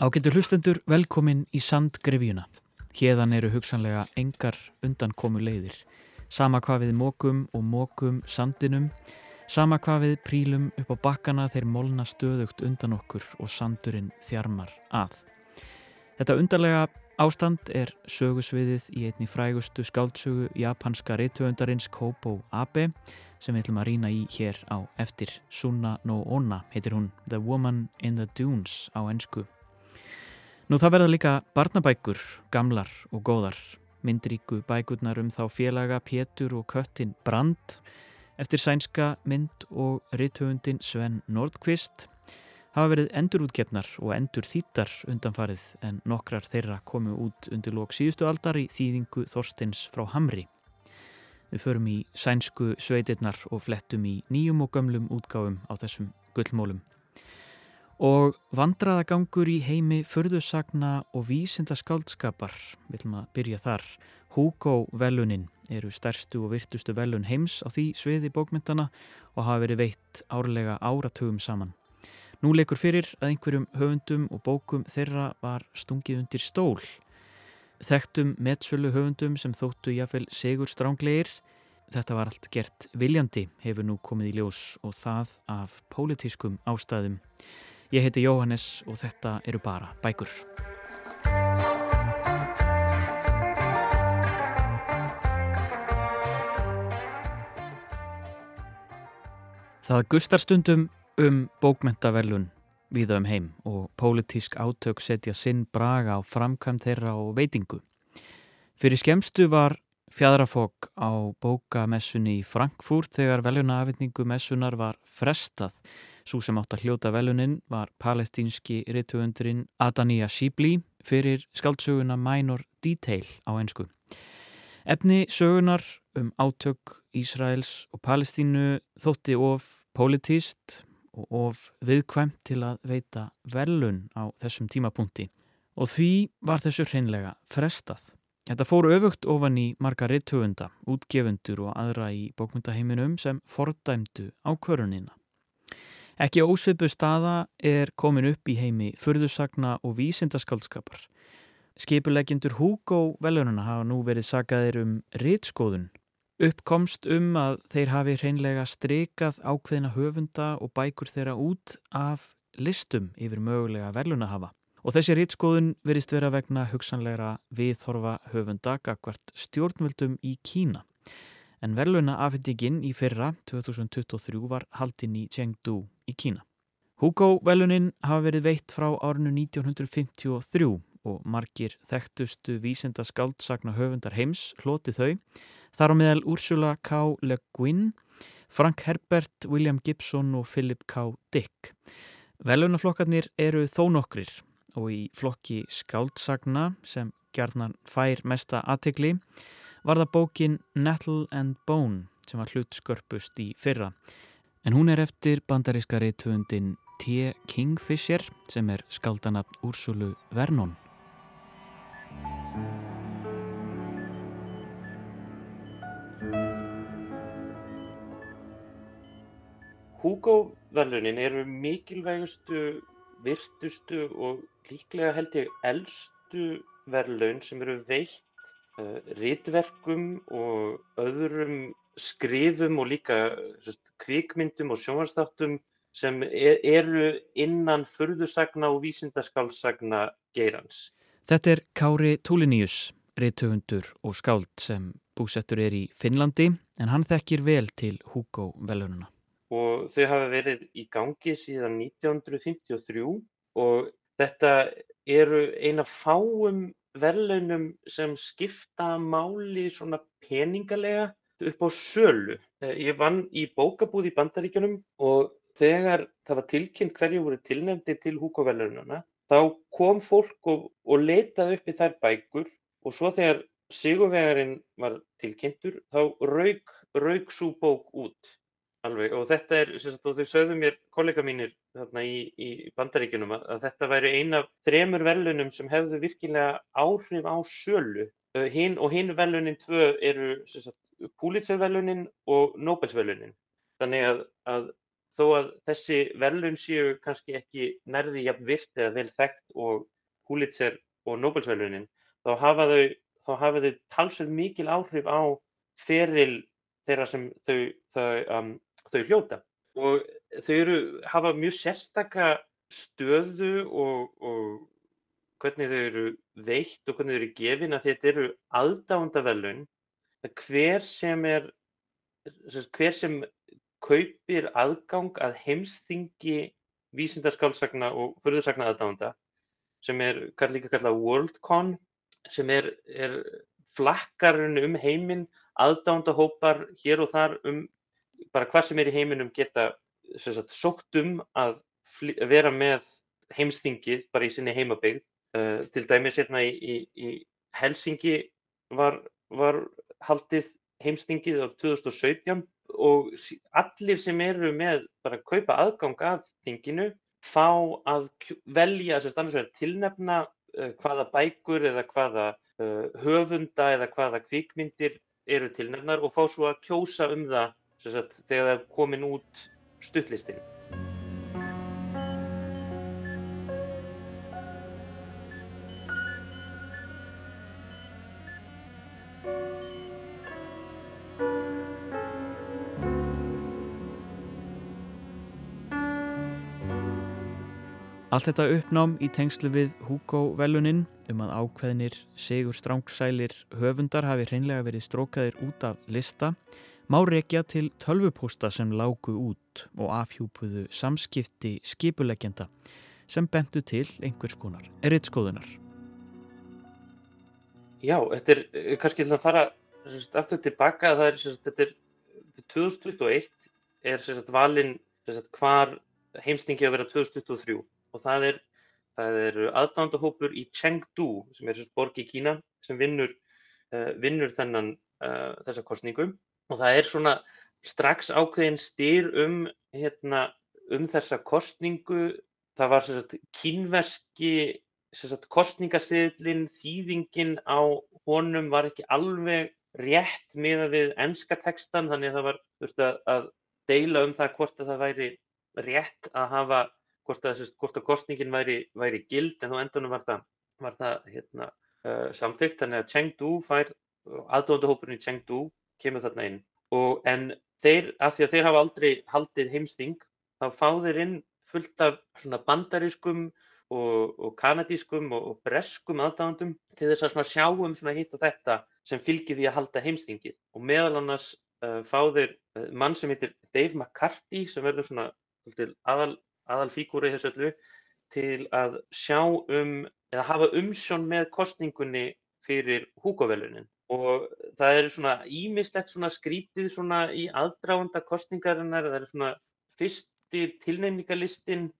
Ágættur hlustendur, velkomin í Sandgrefjuna. Hérðan eru hugsanlega engar undankomu leiðir. Sama hvað við mókum og mókum sandinum, sama hvað við prílum upp á bakkana þeir molna stöðugt undan okkur og sandurinn þjarmar að. Þetta undarlega ástand er sögusviðið í einni frægustu skáldsögu japanska reytuöndarins Kobo Abe sem við ætlum að rýna í hér á eftir. Suna no Onna heitir hún The Woman in the Dunes á ennsku. Nú það verða líka barnabækur, gamlar og góðar, myndríku bækurnar um þá félaga Pétur og Köttin Brand eftir sænska mynd og rithöfundin Sven Nordqvist hafa verið endurútgefnar og endur þýttar undanfarið en nokkrar þeirra komu út undir lók síðustu aldar í þýðingu Þorstins frá Hamri. Við förum í sænsku sveitirnar og flettum í nýjum og gömlum útgáfum á þessum gullmólum. Og vandraðagangur í heimi förðusagna og vísinda skáldskapar, við viljum að byrja þar. Hugo velunin eru stærstu og virtustu velun heims á því sviði bókmyndana og hafa verið veitt árlega áratugum saman. Nú leikur fyrir að einhverjum höfundum og bókum þeirra var stungið undir stól. Þekktum metsölu höfundum sem þóttu jáfnvel segur stránglegir. Þetta var allt gert viljandi hefur nú komið í ljós og það af pólitískum ástæðum. Ég heiti Jóhannes og þetta eru bara bækur. Það gustar stundum um bókmentaverlun viða um heim og pólitísk átök setja sinn braga á framkvæm þeirra og veitingu. Fyrir skemstu var fjadrafók á bókamessunni í Frankfurt þegar veljunafitningu messunar var frestað Svo sem átt að hljóta velunin var palestínski rittuundurinn Adania Shibli fyrir skaldsöguna Minor Detail á einsku. Efni sögunar um átök Ísraels og Palestínu þótti of politíst og of viðkvæmt til að veita velun á þessum tímapunkti og því var þessu hreinlega frestað. Þetta fór öfugt ofan í marga rittuunda, útgefundur og aðra í bókmyndaheiminum sem fordæmdu ákvörunina. Ekki ósvipu staða er komin upp í heimi furðusagna og vísindaskaldskapar. Skipulegindur Hugo velununa hafa nú verið sagaðir um rítskóðun. Uppkomst um að þeir hafi hreinlega strikað ákveðina höfunda og bækur þeirra út af listum yfir mögulega velunahafa. Og þessi rítskóðun verist vera vegna hugsanlegra viðhorfa höfunda gagvart stjórnvöldum í Kína. En veluna afhendingin í fyrra 2023 var haldinn í Chengdu í Kína. Hugo velunin hafa verið veitt frá árinu 1953 og margir þekktustu vísenda skáldsagna höfundar heims hloti þau. Þar á meðal Ursula K. Le Guin, Frank Herbert, William Gibson og Philip K. Dick. Velunaflokkarnir eru þó nokkrir og í flokki skáldsagna sem gerðnan fær mesta aðtegli var það bókin Nettle and Bone sem var hlut skörpust í fyrra en hún er eftir bandaríska reytvöndin T. Kingfisher sem er skaldanabn Úrsulu Vernon. Hugo-verlunin eru mikilvægustu, virtustu og líklega held ég eldstu verlun sem eru veitt uh, ritverkum og öðrum skrifum og líka sest, kvikmyndum og sjónvarstáttum sem er, eru innan furðusagna og vísindaskálsagna geirans. Þetta er Kári Túliníus, reytöfundur og skáld sem búsettur er í Finnlandi en hann þekkir vel til Hugo velununa. Og þau hafa verið í gangi síðan 1953 og þetta eru eina fáum velunum sem skipta máli svona peningalega upp á sölu. Eh, ég vann í bókabúð í Bandaríkjunum og þegar það var tilkynnt hverju voru tilnefndi til Hugo-verðlaunana þá kom fólk og, og leitaði upp í þær bækur og svo þegar Sigurvegarinn var tilkynntur þá rauk, rauk svo bók út alveg og þetta er, sagt, og þau sögðu mér kollega mínir þarna í, í Bandaríkjunum að, að þetta væri eina af þremur verðlunum sem hefðu virkilega áhrif á sölu eh, hin, og hinn verðlunin tvö eru sagt, Pulitzer-verlunin og Nobelsverlunin. Þannig að, að þó að þessi verðlaun séu kannski ekki nærði jafn virt eða vel þekkt og Pulitzer og Nobelsverðlaunin, þá hafa þau, þau talsveit mikil áhrif á feril þeirra sem þau, þau, um, þau hljóta. Og þau eru, hafa mjög sérstaka stöðu og, og hvernig þau eru veitt og hvernig þau eru gefin að þetta eru aðdándaverðlaun. Hver sem er, hver sem kaupir aðgang að heimsþingi vísindaskálsagna og furðursagna aðdánda sem er líka kallað WorldCon sem er, er flakkarinn um heiminn, aðdándahópar hér og þar um bara hvað sem er í heiminum geta sagt, sótt um að vera með heimsþingið bara í sinni heimabegð. Uh, til dæmis hérna í, í, í Helsingi var, var haldið heimsþingið á 2017 og allir sem eru með bara að kaupa aðgang að þinginu fá að velja, þess að tilnefna uh, hvaða bækur eða hvaða uh, höfunda eða hvaða kvikmyndir eru tilnefnar og fá svo að kjósa um það sagt, þegar það er komin út stuttlistin. Allt þetta uppnám í tengslu við Hugo-velunin um að ákveðnir segur strángsælir höfundar hafi hreinlega verið strókaðir út af lista má rekja til tölvupósta sem lágu út og afhjúpuðu samskipti skipuleggjenda sem bentu til einhvers konar erittskóðunar. Já, þetta er eh, kannski til að fara sagt, aftur tilbaka það er, sagt, þetta er 2021 er sagt, valinn hvar heimstingi að vera 2023 og það er, er aðdándahópur í Chengdu sem er borg í Kína sem vinnur, uh, vinnur þennan, uh, þessa kostningu og það er svona strax ákveðin styr um, hérna, um þessa kostningu. Það var sagt, kínverski kostningaseðlinn, þýðingin á honum var ekki alveg rétt miða við ennska textan þannig að það var að, að deila um það hvort að það væri rétt að hafa hvort að, sérst, hvort að kostningin væri, væri gild en á endunum var það, var það hérna, uh, samþygt þannig að Chengdu fær, aðdóndahópurinn í Chengdu kemur þarna inn. Og en þeir, af því að þeir hafa aldrei haldið heimsting, þá fá þeir inn fullt af svona bandarískum og, og kanadískum og, og breskum aðdándum til þess að sjá um svona hitt og þetta sem fylgir því að halda heimstingið og meðal annars uh, fá þeir uh, mann sem heitir Dave McCarthy sem verður svona aðal aðalfígúra í þessu öllu til að sjá um eða hafa umsjón með kostningunni fyrir Hugo-velunin og það er svona ímislegt svona skrítið svona í aðdráanda kostningarinnar, það er svona fyrsti tilnefningarlistin,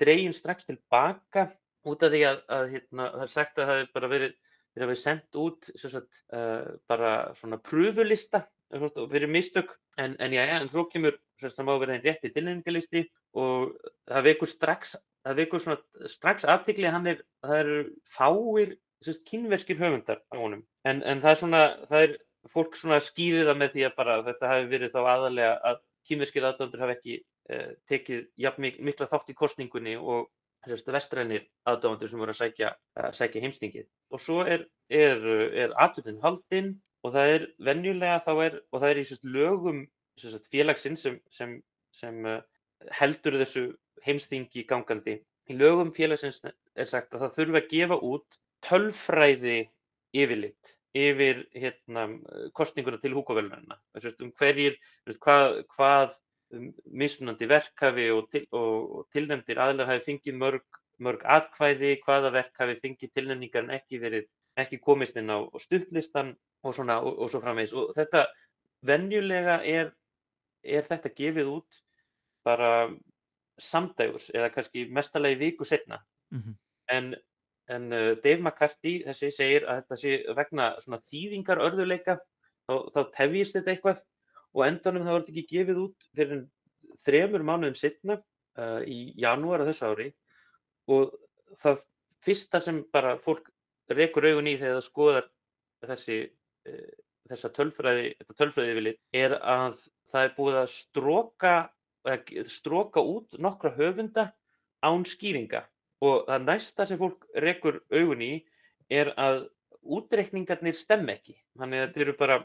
dregin strax tilbaka út af því að, að hérna, það er sagt að það hefur bara verið, verið vera sendt út sagt, uh, bara svona pröfulista fyrir mistök. En, en já, en þó kemur það má vera einn rétti tilnefningalisti og það vekur strax það vekur strax aftikli að er það eru fáir sérst, kynverskir höfundar á honum. En, en það er svona, það er fólk svona skýðið það með því að bara þetta hafi verið þá aðalega að kynverskir aðdöndur hafi ekki eh, tekið jafn mik mikla þátt í kostningunni og vestrænir aðdöndur sem voru að sækja, að sækja heimstingið og svo er, er, er aðdöndin haldinn og það er venjulega þá er, og það er í sérst, lögum sérst, félagsinn sem, sem, sem uh, heldur þessu heimstingi gangandi. Í lögum félagsins er sagt að það þurfa að gefa út tölfræði yfirlitt yfir hérna, kostninguna til húkavelunarina. Um hverjir, hvað, hvað mismunandi verkhafi og, til, og, og tilnefndir aðlar hafi fengið mörg, mörg atkvæði, hvaða verkhafi fengið tilnefningar en ekki verið ekki komist inn á stuttlistan og, svona, og, og svo framvegis og þetta venjulega er, er þetta gefið út bara samdægurs eða kannski mestalagi viku setna mm -hmm. en, en uh, Dave McCarthy þessi segir að þetta sé vegna svona þýðingar örðuleika þá, þá tefjist þetta eitthvað og endanum það þetta ekki gefið út fyrir þremur mánuðum setna uh, í janúar af þessu ári og það fyrsta sem bara fólk rekur augun í þegar það skoðar þessi, uh, þessa tölfræði, þetta tölfræði yfirlit er að það er búið að stróka stróka út nokkra höfunda án skýringa og það næsta sem fólk rekur augun í er að útreikningarnir stemmi ekki. Þannig að þetta eru bara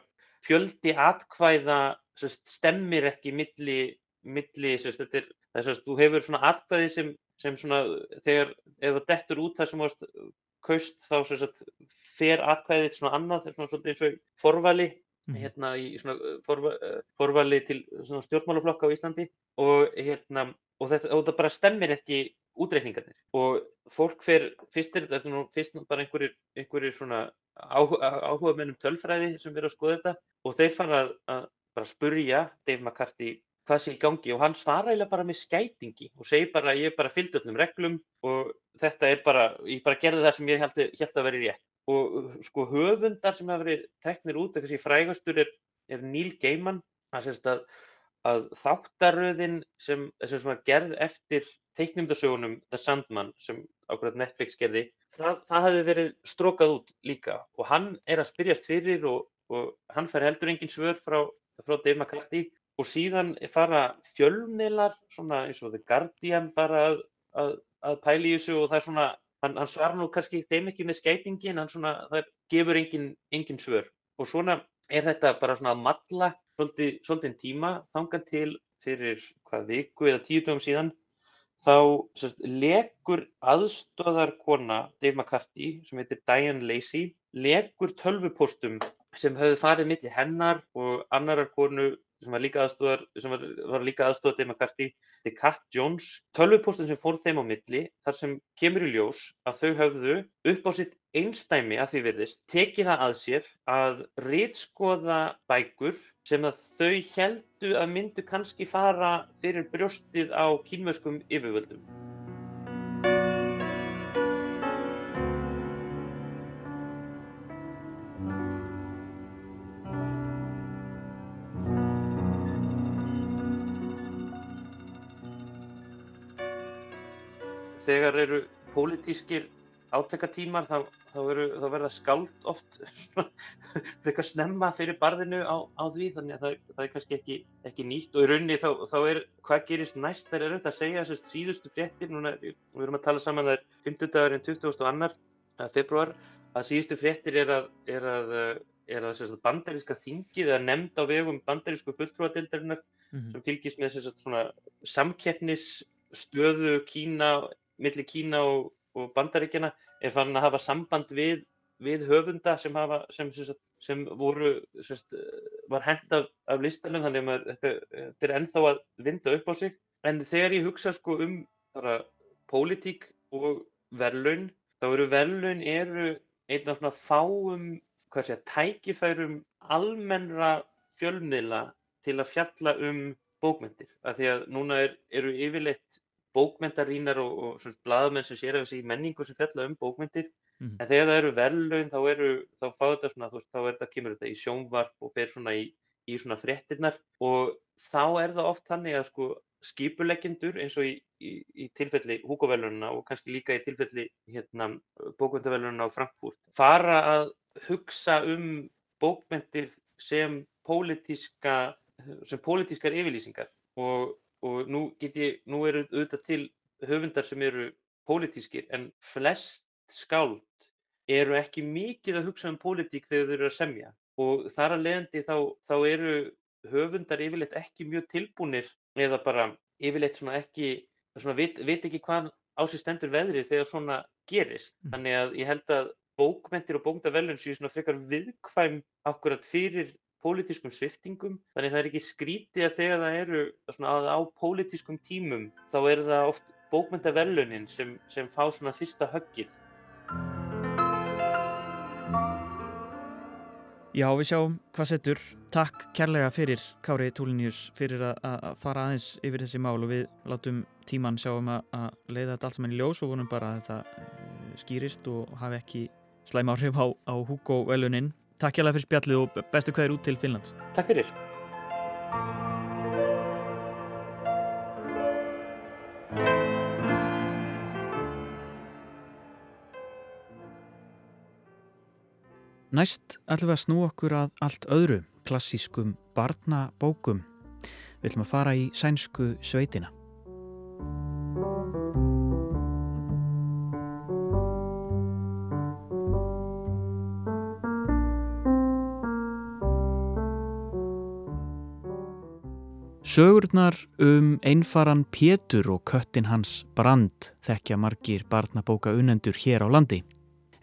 fjöldi atkvæða stemmir ekki milli, milli þetta er, að þú hefur svona atkvæði sem, sem svona þegar, ef það dettur út það sem ást kaust þá fer atkvæðið svona annað, svona svolítið eins og forvali. Hérna í svona uh, forva, uh, forvali til svona stjórnmálaflokka á Íslandi og hérna og þetta, og þetta bara stemmir ekki útreikningarnir. Og fólk fer, fyrst er þetta nú fyrst bara einhverjir, einhverjir svona áhuga, áhuga mennum tölfræði sem verður að skoða þetta og þeir fara að, að bara spurja Dave McCarthy hvað sé í gangi og hann svara eiginlega bara með skætingi og segir bara ég er bara fylgd öllum reglum og þetta er bara, ég bara gerði það sem ég held, held að vera rétt og sko höfundar sem hafa verið teknir út, eitthvað sem frægastur er, er Neil Gaiman. Að, að, að þáttaröðin sem, sem var gerð eftir teiknumdasögunum The Sandman sem ákveðat Netflix gerði það, það hefði verið strókað út líka. Og hann er að spyrjast fyrir og, og hann fær heldur engin svör frá, frá Dave McCarthy. Og síðan fara fjölmiðlar svona eins og The Guardian fara að, að, að pæli í þessu og það er svona hann, hann svarar nú kannski þeim ekki með skætingi en hann svona, það gefur engin, engin svör. Og svona er þetta bara svona að matla svolítið, svolítið tíma þangan til fyrir hvað viku eða tíu dögum síðan þá sérst, legur aðstöðarkona Dave McCarthy sem heitir Diane Lacey legur tölvupostum sem höfðu farið millir hennar og annarar konu sem var líka aðstofar, sem var, var líka aðstofað Dave McCarthy, The Cat Jones tölvupóstin sem fór þeim á milli þar sem kemur í ljós að þau höfðu upp á sitt einstæmi að því virðist tekið það að sér að rítskoða bækur sem að þau heldu að myndu kannski fara fyrir brjóstið á kínmöskum yfirvöldum. Pólitískir átekatímar þá, þá, þá verða skáld oft frekar snemma fyrir barðinu á, á því þannig að það, það er kannski ekki, ekki nýtt og í rauninni þá, þá er hvað gerist næst það er auðvitað að segja þessast síðustu fréttir núna við erum að tala saman það er 50 dagurinn 20. februar að síðustu fréttir er að, er að, er að bandaríska þingið eða nefnd á vegum bandarísku fulltrúadildarinnar mm -hmm. sem fylgist með samkeppnisstöðu Kína millir Kína og, og Bandaríkjana er farin að hafa samband við, við höfunda sem, hafa, sem, sem, sem voru, var hent af, af listanum þannig að þetta, þetta er ennþá að vinda upp á sig. En þegar ég hugsa sko um bara pólitík og verðlaun, þá eru verðlaun eru einn af svona fáum, sé tækifærum almennra fjölmiðla til að fjalla um bókmyndir. Af því að núna er, eru yfirleitt bókmyndarínar og, og svona bladamenn sem sér af þessi menningu sem fjalla um bókmyndir mm -hmm. en þegar það eru verðlaun þá eru þá fá þetta svona, þú veist, þá er þetta, kemur þetta í sjónvarp og fer svona í, í svona fréttinnar og þá er það oft þannig að sko skipulegjendur eins og í, í, í tilfelli húkavelununa og kannski líka í tilfelli hérna bókmyndavelununa á Frankfurt fara að hugsa um bókmyndir sem pólitíska sem pólitískar yfirlýsingar. Og og nú, ég, nú eru auðvitað til höfundar sem eru pólitískir en flest skáld eru ekki mikið að hugsa um pólitík þegar þau eru að semja og þar að leiðandi þá, þá eru höfundar yfirleitt ekki mjög tilbúnir eða bara yfirleitt svona ekki, svona veit, veit ekki hvað á sig stendur veðrið þegar svona gerist. Mm. Þannig að ég held að bókmentir og bókmyndavelun séu svona frekar viðkvæm akkurat fyrir pólitískum sviftingum þannig það er ekki skrítið að þegar það eru svona, á pólitískum tímum þá er það oft bókmyndavellunin sem, sem fá svona fyrsta höggið. Já, við sjáum hvað settur. Takk kærlega fyrir Kári Túlinius fyrir að fara aðeins yfir þessi mál og við látum tíman sjáum að leiða þetta allt saman í ljós og vonum bara að þetta eh, skýrist og hafi ekki slæm áhrif á, á Hugo velunin Takk hjá það fyrir spjallið og bestu hverjir út til Finnlands. Takk fyrir. Næst ætlum við að snú okkur að allt öðru klassískum barnabókum. Við ætlum að fara í sænsku sveitina. Sögurnar um einfaran Pétur og köttin hans Brand þekkja margir barnabóka unendur hér á landi.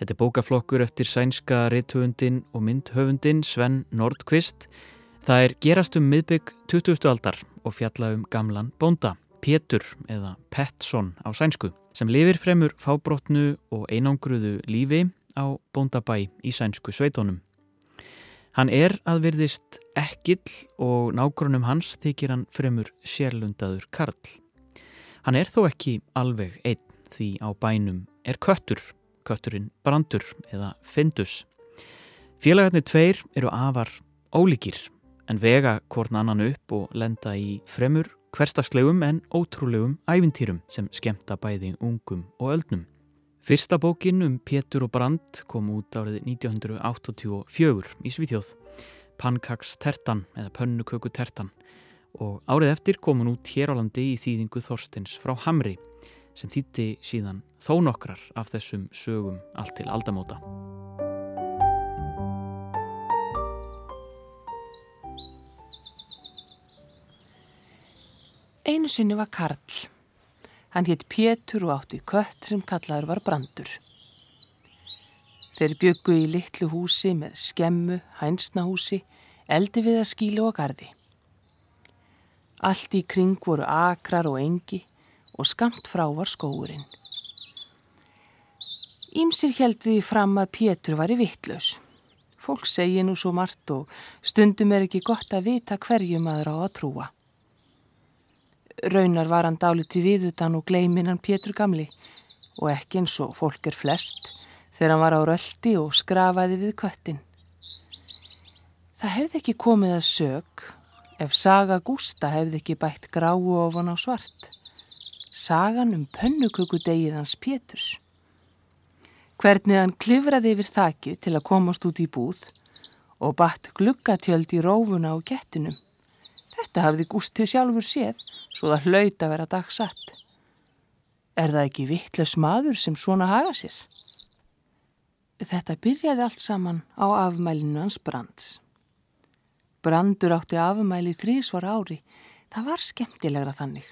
Þetta er bókaflokkur eftir sænska rithöfundin og myndhöfundin Sven Nordqvist. Það er gerast um miðbygg 20. aldar og fjalla um gamlan bónda, Pétur eða Pettsson á sænsku, sem lifir fremur fábrotnu og einangruðu lífi á bóndabæ í sænsku sveitónum. Hann er að virðist ekkill og nágrunum hans þykir hann fremur sérlundaður karl. Hann er þó ekki alveg einn því á bænum er köttur, kötturinn brandur eða findus. Félagarnir tveir eru afar ólíkir en vega hvorn annan upp og lenda í fremur hverstagslegum en ótrúlegum ævintýrum sem skemta bæði ungum og öldnum. Fyrsta bókin um Pétur og Brand kom út árið 1984 í Svíþjóð, Pankaks tertan eða Pönnuköku tertan og árið eftir kom hún út hér á landi í þýðingu Þorstins frá Hamri sem þýtti síðan þó nokkrar af þessum sögum allt til aldamóta. Einu sinni var Karl. Hann hétt Pétur og átti kött sem kallaður var Brandur. Þeir byggu í litlu húsi með skemmu, hænsnahúsi, eldi við að skílu og gardi. Allt í kring voru akrar og engi og skamt frá var skóurinn. Ímsir held við fram að Pétur var í vittlaus. Fólk segi nú svo margt og stundum er ekki gott að vita hverju maður á að trúa. Raunar var hann dáliti viðutan og gleimin hann Pétur gamli og ekki eins og fólk er flest þegar hann var á röldi og skrafaði við köttin. Það hefði ekki komið að sög ef saga Gústa hefði ekki bætt gráu ofan á svart. Sagan um pönnukökudegið hans Péturs. Hvernig hann klifraði yfir þakið til að komast út í búð og batt gluggatjöld í rófuna á gettinum. Þetta hafði Gústi sjálfur séð svo það hlaut að vera dagsatt. Er það ekki vittles maður sem svona haga sér? Þetta byrjaði allt saman á afmælinu hans Brands. Brandur átti afmæli þrísvar ári, það var skemmtilegra þannig.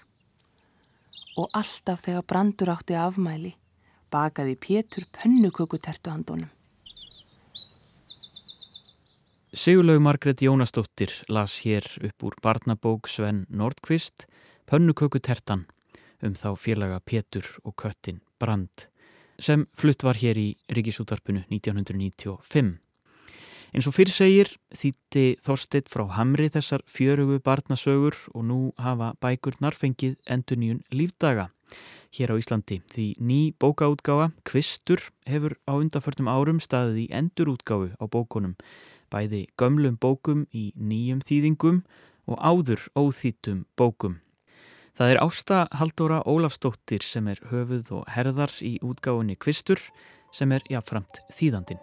Og alltaf þegar Brandur átti afmæli, bakaði Pétur pönnukökutertu handónum. Sigurlaug Margret Jónasdóttir las hér upp úr barnabók Sven Nordqvist Pönnuköku tertan um þá félaga Pétur og köttin Brand sem flutt var hér í Ríkisútarpunu 1995. En svo fyrir segir þýtti Þorstedt frá Hamri þessar fjörugu barnasögur og nú hafa bækurnar fengið endur nýjun lífdaga hér á Íslandi því ný bókaútgáfa, Kvistur, hefur á undarförnum árum staðið í endurútgáfu á bókunum, bæði gömlum bókum í nýjum þýðingum og áður óþýttum bókum. Það er Ásta Haldóra Ólafstóttir sem er höfuð og herðar í útgáfunni Kvistur sem er jáfnframt þýðandin.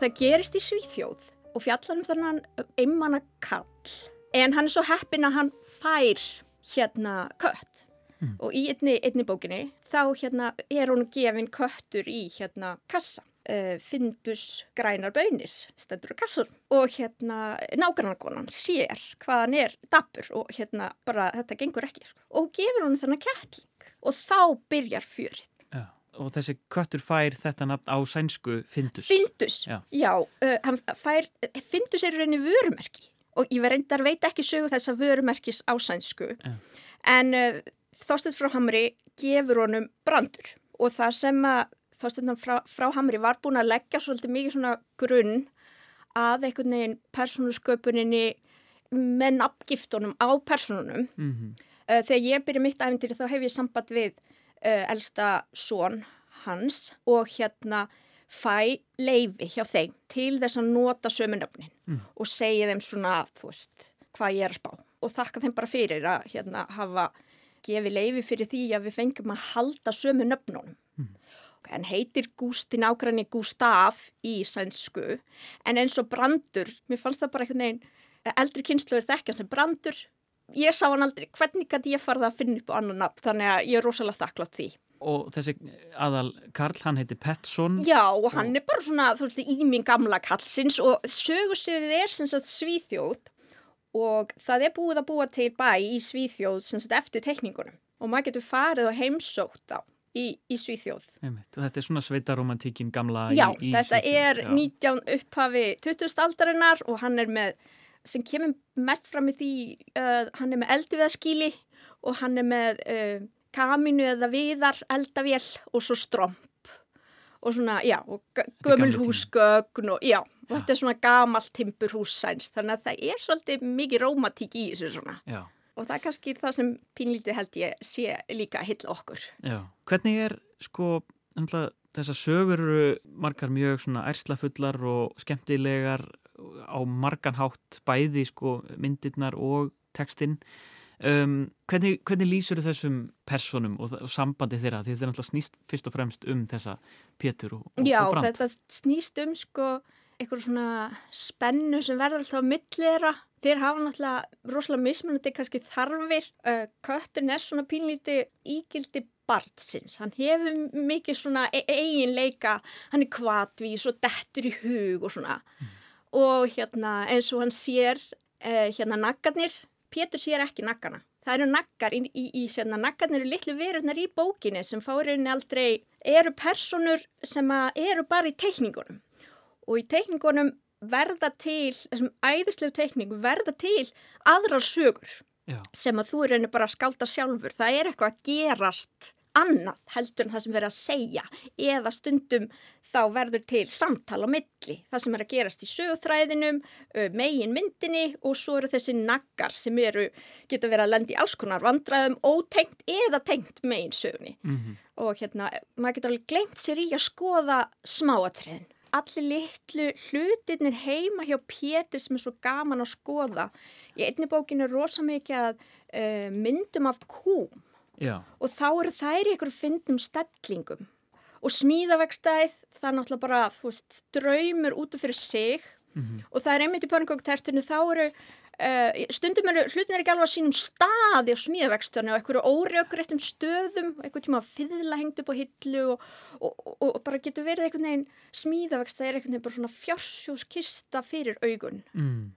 Það gerist í Svíþjóð og fjallanum þannig einmanna kall en hann er svo heppin að hann fær hérna kött mm. og í einni, einni bókinni þá hérna er hún gefin köttur í hérna kassa uh, Findus grænar bönir stendur á kassur og hérna nágrannarkonan sér hvað hann er dapur og hérna bara þetta gengur ekki sko. og gefur hann þannig kettling og þá byrjar fjörið. Já, og þessi köttur fær þetta nafn á sænsku Findus. Findus, já. já uh, fær, Findus er reyni vörumerki og ég verðindar veit ekki sögu þess að vörumerkis á sænsku já. en uh, Þorstedt frá Hamri gefur honum brandur og það sem að þástöndan frá, frá Hamri var búin að leggja svolítið mikið svona grunn að einhvern veginn persónusköpuninni með nafngiftunum á persónunum. Mm -hmm. uh, þegar ég byrja mitt æfintyri þá hef ég samband við uh, elsta són hans og hérna fæ leifi hjá þeim til þess að nota sömunöfnin mm. og segja þeim svona, þú veist, hvað ég er að spá og þakka þeim bara fyrir að hérna hafa gefið leifi fyrir því að við fengum að halda sömunöfnunum. Mm en heitir Gústi nákvæmni Gustaf í sænsku. En eins og brandur, mér fannst það bara einhvern veginn, eldri kynsluður þekkjan sem brandur, ég sá hann aldrei, hvernig gæti ég farið að finna upp á annan nafn, þannig að ég er rosalega þakklátt því. Og þessi aðal Karl, hann heiti Petson. Já, og hann er bara svona, þú veist, í minn gamla kallsins. Og sögurstöðið er sem sagt svíþjóð. Og það er búið að búa til bæ í svíþjóð sem sagt eftir tekningunum og maður getur farið og heimsótt á í, í Svíþjóð. Einmitt. Og þetta er svona sveitaromantíkin gamla já, í, í þetta Svíþjóð. er Já. 19 upphafi 20. aldarinnar og hann er með, sem kemur mest fram í því, uh, hann er með elduveðskíli og hann er með uh, kaminu eða viðar eldavél og svo stromp og svona, já, og er gömul húsgögn og já, og þetta er svona gamalt timpurhús sæns, þannig að það er svolítið mikið rómatík í þessu svona Já, og það er kannski það sem pínlítið held ég sé líka hill okkur. já. Hvernig er, sko, náttúrulega, þessar sögur eru margar mjög svona ærslafullar og skemmtilegar á margan hátt bæði, sko, myndirnar og textinn. Um, hvernig, hvernig lýsur þessum personum og, og sambandi þeirra? Því þetta er náttúrulega snýst fyrst og fremst um þessa Pétur og, og, Já, og Brand. þetta snýst um sko eitthvað svona spennu sem verður alltaf á millera. Þeir hafa náttúrulega rosalega mismunandi kannski þarfir. Kötturinn er svona pínlíti ígildi barnsins. Hann hefur mikið svona e eiginleika, hann er kvatvís og dettur í hug og svona. Og hérna eins og hann sér uh, hérna naggarnir, Pétur sér ekki naggana. Það eru naggar í, í, í hérna, naggarnir eru litlu verurnar í bókinni sem fáriðinni aldrei eru personur sem að eru bara í teikningunum og í teikningunum verða til, þessum æðislegu teikningu verða til aðrar sögur Já, sem að þú reynir bara að skálda sjálfur. Það er eitthvað að gerast annað heldur en það sem verður að segja eða stundum þá verður til samtal á milli. Það sem er að gerast í sögutræðinum, megin myndinni og svo eru þessi naggar sem eru, geta verið að lenda í alls konar vandræðum, ótengt eða tengt megin sögunni mm og hérna, maður getur alveg glemt sér í að skoða smáatriðin. Allir litlu hlutirnir heima hjá Pétur sem er svo gaman að skoða. Í einni bókinu er rosa mikið að uh, myndum af kúm já, og þá eru þær í einhverjum fyndum stellingum. Og smíðavegstæð, það er náttúrulega bara, þú veist, draumur út af fyrir sig Mhm. og það er einmitt í panningoktertinu, þá eru Uh, stundum eru hlutin er ekki alveg á sínum staði á smíðavextunni og einhverju órjögrættum stöðum, einhver tíma að fyðla hengt upp á hillu og, og, og, og bara getur verið einhvern veginn smíðavexta er einhvern veginn bara svona fjársjóskista fyrir augun. mm.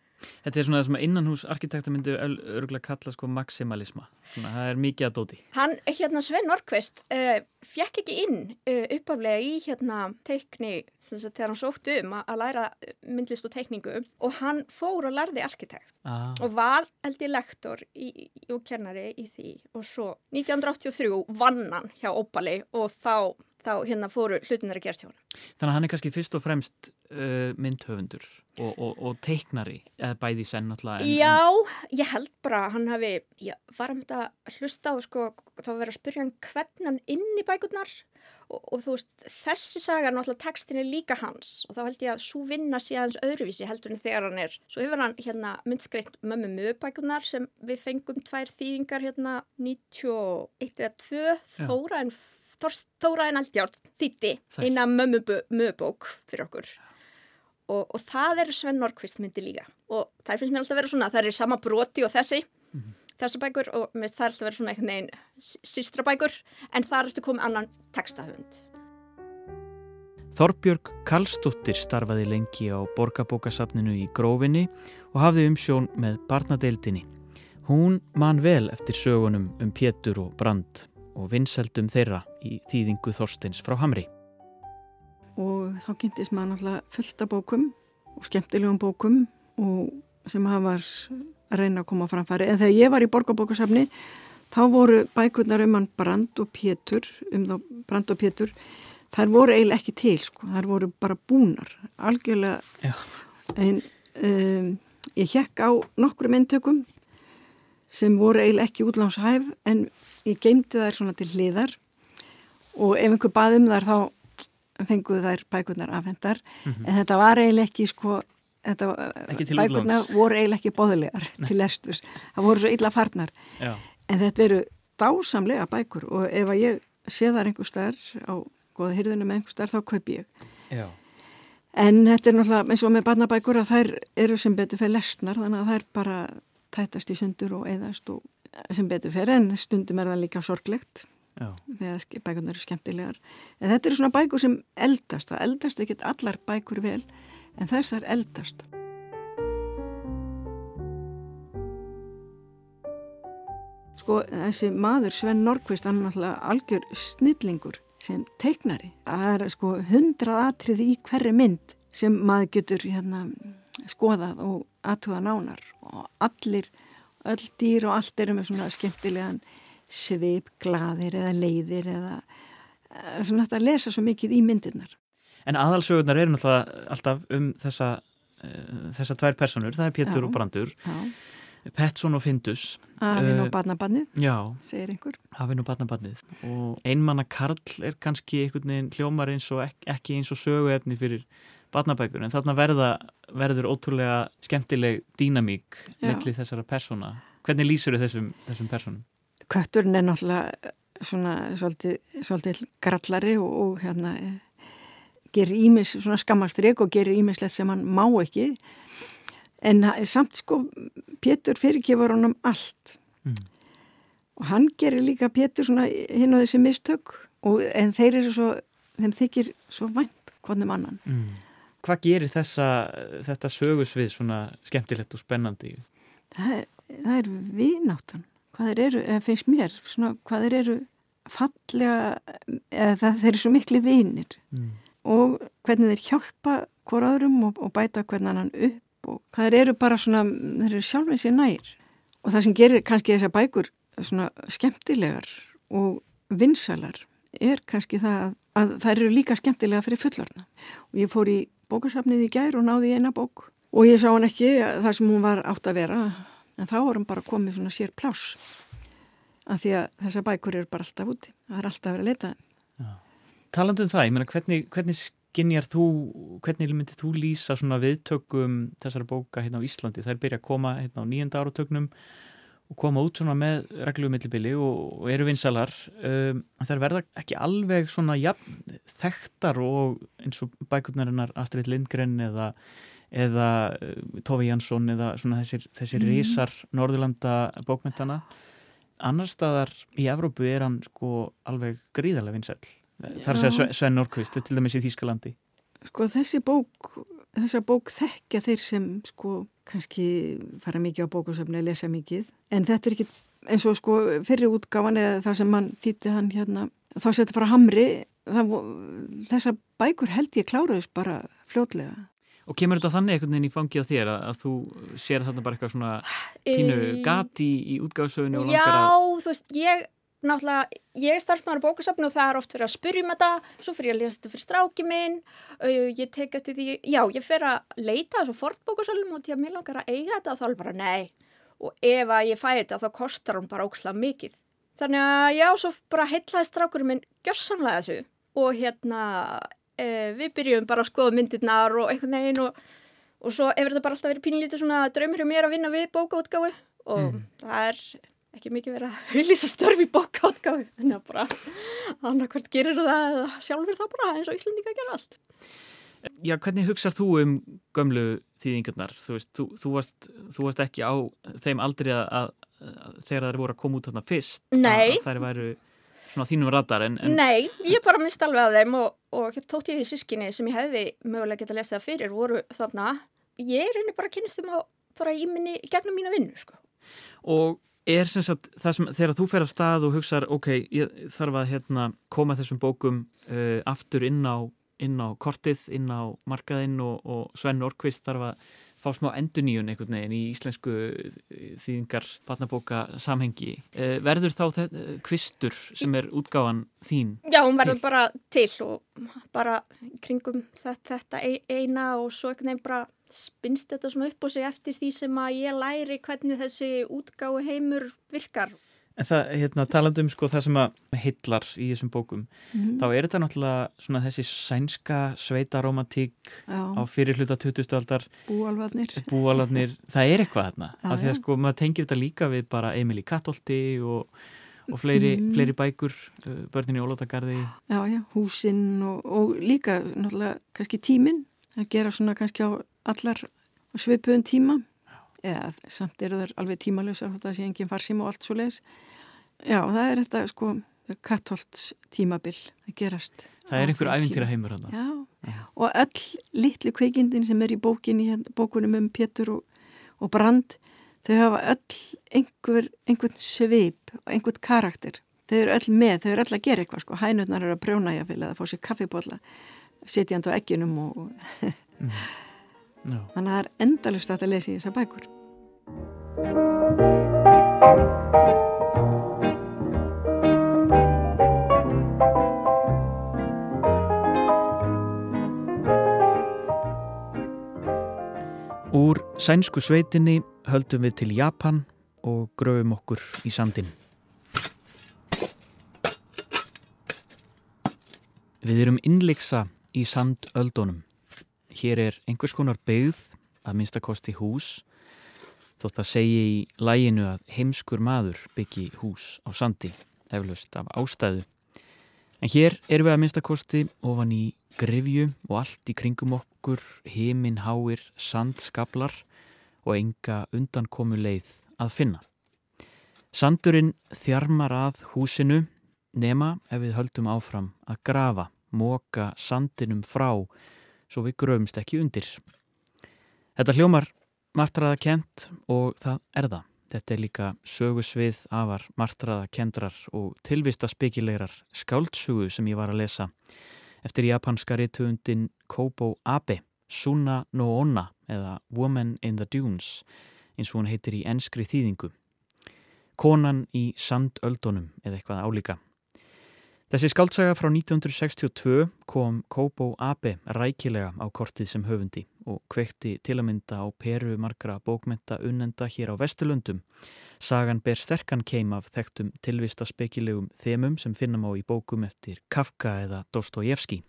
Þetta er svona það sem innanhús arkitekta myndu örgulega kalla sko maximalisma. Svona, það er mikið að dóti. Hann, hérna Sven Norkvist, uh, fjekk ekki inn uh, uppaflega í hérna teikni, þegar hann sótti um að, að læra myndlist og teikningu og hann fór og lærði arkitekt Ah. og var held ég lektor í, í, og kennari í því og svo 1983 vann hann hjá Opali og þá, þá hérna fóru hlutinir að gera til hann. Þannig að hann er kannski fyrst og fremst uh, myndhöfundur og, og, og teiknari, eða bæði senn náttúrulega. en- Já, ég held bara hann hafi, ég var þetta að hlusta á sko, þá var verið að spyrja hann hvernig hann inn í bækurnar og, og þú veist, þessi saga er náttúrulega textin er líka hans og þá held ég að svo vinna sé aðeins öðruvísi heldur en þegar hann er. Svo hefur hann hérna myndskreitt mömmu mögubækurnar sem við fengum tvær þýðingar hérna 91 eða 2 Já. Þóra en Þór- Þóra en Aldjárn þýtti eina mömmu mögubók fyrir okkur. Og, og það eru Sven Norkvist myndi líka. Og það finnst mér alltaf að vera svona, það eru sama broti og þessi þessar bækur og það alltaf að vera svona einhvern veginn sístra bækur en það ertu komið annan textahöfund. Þorbjörg Karlsdóttir starfaði lengi á borgarbókasafninu í Grófinni og hafði umsjón með barnadeildinni. Hún man vel eftir sögunum um Pétur og Brand og vinseldum þeirra í þýðingu Þorsteins frá Hamri. og þá kynntist maður náttúrulega fullt af bókum og skemmtilegum bókum og sem hafa var að reyna að koma framfæri en þegar ég var í borgarbókasafni þá voru bækurnar um hann Brand og Pétur um þá Brand og Pétur þær voru eiginlega ekki til sko, þær voru bara búnar algjörlega Já. en um, ég hjekk á nokkrum eintökum sem voru eiginlega ekki útlánshæf en ég geymdi þær svona til hliðar. Og ef einhver bað um þær þá fenguðu þær bækurnar afhendar en þetta var eiginlega ekki sko bækurnar voru eiginlega ekki bóðilegar til lesturs það voru svo illa farnar. Já. en þetta eru dásamlega bækur. Og ef að ég sé þar einhver staðar á goða hyrðinu með einhver starf þá kaup ég. Já. En þetta er náttúrulega eins og með barnabækur að þær eru sem betur fyrir lesnar þannig að þær bara tætast í sundur og eðast og sem betur fyrir en stundum er það líka sorglegt Já. þegar bækunar eru skemmtilegar. En þetta eru svona bækur sem eldast, það eldast ekkert allar bækur vel en þessar eldast. Sko þessi maður Sven Norqvist hann er náttúrulega algjör snillingur sem teiknari. Það er sko hundrað atrið í hverri mynd sem maður getur hérna, skoðað og aðtuga nánar allir, öll dýr og allt eru með svona skemmtilegan svip, gladir eða leiðir eða eh, svona þetta að lesa svo mikið í myndirnar. En aðalsögurnar eru náttúrulega alltaf um þessa, uh, þessa tvær personur, það er Pétur já, og Brandur. Petson og Findus. Afinn og barnabannið, segir einhver. Afinn og barnabannið og einmanna Karl er kannski einhvern veginn hljómar eins og ek ekki eins og söguefni fyrir barnabækur en þarna verða, verður ótrúlega skemmtileg dýnamík melli þessara persóna. Hvernig lýsur þau þessum, þessum persónum? Kötturinn er náttúrulega svona svolítið, svolítið grallari og, og hérna gerir ímis, svona skammastrygg og gerir ímislegt sem hann má ekki en samt sko Pétur fyrirkifar honum allt mm. og hann gerir líka Pétur svona hinn og þessi mistök og, en þeir eru svo þeim þykir svo vænt hvernum annan mm. Hvað gerir þessa, þetta sögusvið svona skemmtilegt og spennandi? Það, það er vináttan hvað þeir eru, eða finnst mér svona, hvað þeir eru fallega eða það, þeir eru svo miklu vinir mm. og hvernig þeir hjálpa hvora öðrum og, og bæta hvernig annan upp og hvað eru bara svona, þeir eru sjálfinn sér nær og það sem gerir kannski þessar bækur svona skemmtilegar og vinsalar er kannski það að, að það eru líka skemmtilega fyrir fullorna og ég fór í bókarsafnið í gær og náði eina bók. Og ég sá hann ekki þar sem hún var átt að vera en þá var hann bara komið svona sér plás af því að þessar bækur eru bara alltaf úti. Það er alltaf að vera að leta Talandu um það, ég meina hvernig, hvernig Ginjar þú, hvernig myndið þú lýsa svona viðtökum þessara bóka hérna á Íslandi? Það er byrjað að koma hérna á nýjenda áratögnum koma út svona með reglumillibili og, og eru vinsalar. Um, er verða ekki alveg svona ja, þekktar og eins og bækurnarinnar Astrid Lindgren eða, eða uh, Tófi Jansson eða svona þessir, þessir mm. rísar Norðurlanda bókmyndana. Annar staðar í Evrópu er hann sko alveg gríðarlega vinsæl. Þar sé Sven Norqvist, til dæmis í Þýskalandi. Sko þessi bók, þessa bók þekkja þeir sem sko kannski fara mikið á bókusöfni að lesa mikið. En þetta er ekki eins og sko fyrir útgáfan eða það sem mann þýtti hann hérna, þá setja fara hamri, það, þessa bækur held ég kláraðist bara fljótlega. Og kemur þetta þannig einhvern veginn í fangið á þér að, að þú sér þarna bara eitthvað svona pínu gati í útgáðsöfni og langar að... Já, þú veist, ég náttúrulega, ég er starfsmæður á bókasafnu og það er oft fyrir að spyrjum þetta, svo fyrir ég að lesa þetta fyrir stráki minn, ég tek eftir því, já, ég fyrir að leita þessu fortbókasölum og til að mér langar að eiga þetta og þá er bara nei. Og ef að ég fæ þetta þá kostar hún bara ókslega mikið. Þannig að já, svo bara heitlaði strákurinn minn gjörsamlega þessu og hérna e, við byrjum bara að skoða myndirnar og einhvern veginn og, og svo hefur þetta bara alltaf verið pínlítið svona draumur hjá mér að vinna við bókaútgáfi og mm. það er ekki mikið verið að auðvisa störf í bókáttgáðu þannig að bara annarkvært gerir það eða sjálfur það bara eins og Íslandika gera allt Já, hvernig hugsað þú um gömlu þýðingarnar? Þú veist, þú, þú, varst, þú varst ekki á þeim aldrei að, að, að þegar það voru að koma út þarna fyrst Nei Það væru svona þínum radar en, en... Nei, ég bara mist alveg að þeim og, og tótt ég í sískinni sem ég hefði mögulega gett að lesa það fyrir voru þarna ég reynir bara að kynast þeim á, bara í minni, gegnum mína vinnu sko. Og er sem sagt það sem þegar þú fer af stað og hugsaður ok, ég þarf að hérna, koma þessum bókum uh, aftur inn á, inn á kortið, inn á markaðinn og, og Sven Orkvist þarf að fá smá enduníun einhvern veginn í íslensku eh, þýðingar batnabóka samhengi. Uh, verður þá þetta kvistur sem er útgáfan þín? Já, hún verður bara til og bara kringum þetta, þetta eina og svo einhvern veginn bara spinnst þetta svona upp á sig eftir því sem að ég læri hvernig þessi útgáu heimur virkar. En það, hérna, talandu um sko það sem að hillar í þessum bókum, mm -hmm. þá er þetta náttúrulega svona þessi sænska sveitaromantík á fyrir hluta 20. aldar. Búalvarnir. Búalvarnir, það er eitthvað þarna. Já, af því að sko maður tengir þetta líka við bara Emil í Kattolti og og fleiri, mm. fleiri bækur uh, börnin í Ólótagarði Já, já, húsinn og, og líka náttúrulega kannski tíminn að gera svona kannski á allar svipuðum tíma. Eða samt eru þær alveg tímalösa það sé enginn farsím og allt svo leiðis Já, það er þetta sko kattholts tímabil að gerast Það er einhver æfintýra heimur hann Já, já, og öll litlu kveikindin sem er í bókinni, hérna, bókunum um Pétur og, og Brand þau hafa öll einhver, einhvern svip og einhvern karakter. Þau eru öll með, þau eru öll að gera eitthvað sko. hænurnar eru að prjóna ég að fá sér kaffibólla setjand á egginum og mm. No. þannig að það er endalust að lesa í þessar bækur Úr sænsku sveitinni höldum við til Japan og gröfum okkur í sandin. Við erum innleiksa í sandöldunum. Hér er einhvers konar byggð að minnstakosti hús þótt að segja í læginu að heimskur maður byggi hús á sandi eflaust af ástæðu. En hér erum við að minnstakosti ofan í grefju og allt í kringum okkur, heiminn háir, sandskablar og enga undankomu leið að finna. Sandurinn þjarmar að húsinu nema ef við höldum áfram að grafa, móka sandinum frá svo við gröfumst ekki undir. Þetta hljómar martraða kent og það er það. Þetta er líka sögusvið afar martraða kendrar og tilvista spekilegrar skáltsugu sem ég var að lesa eftir japanska rituundin Kobo Abe, Suna no Onna eða Woman in the Dunes eins og hún heitir í enskri þýðingu. Konan í sandöldunum eða eitthvað álíka. Þessi skaldsaga frá 1962 kom Kobo Abe rækilega á kortið sem höfundi og kvekti til að mynda á peru margra bókmenta unnenda hér á Vesturlundum Sagan ber sterkan keim af þekktum tilvista spekilegum þemum sem finnum á í bókum eftir Kafka eða Dostojevski.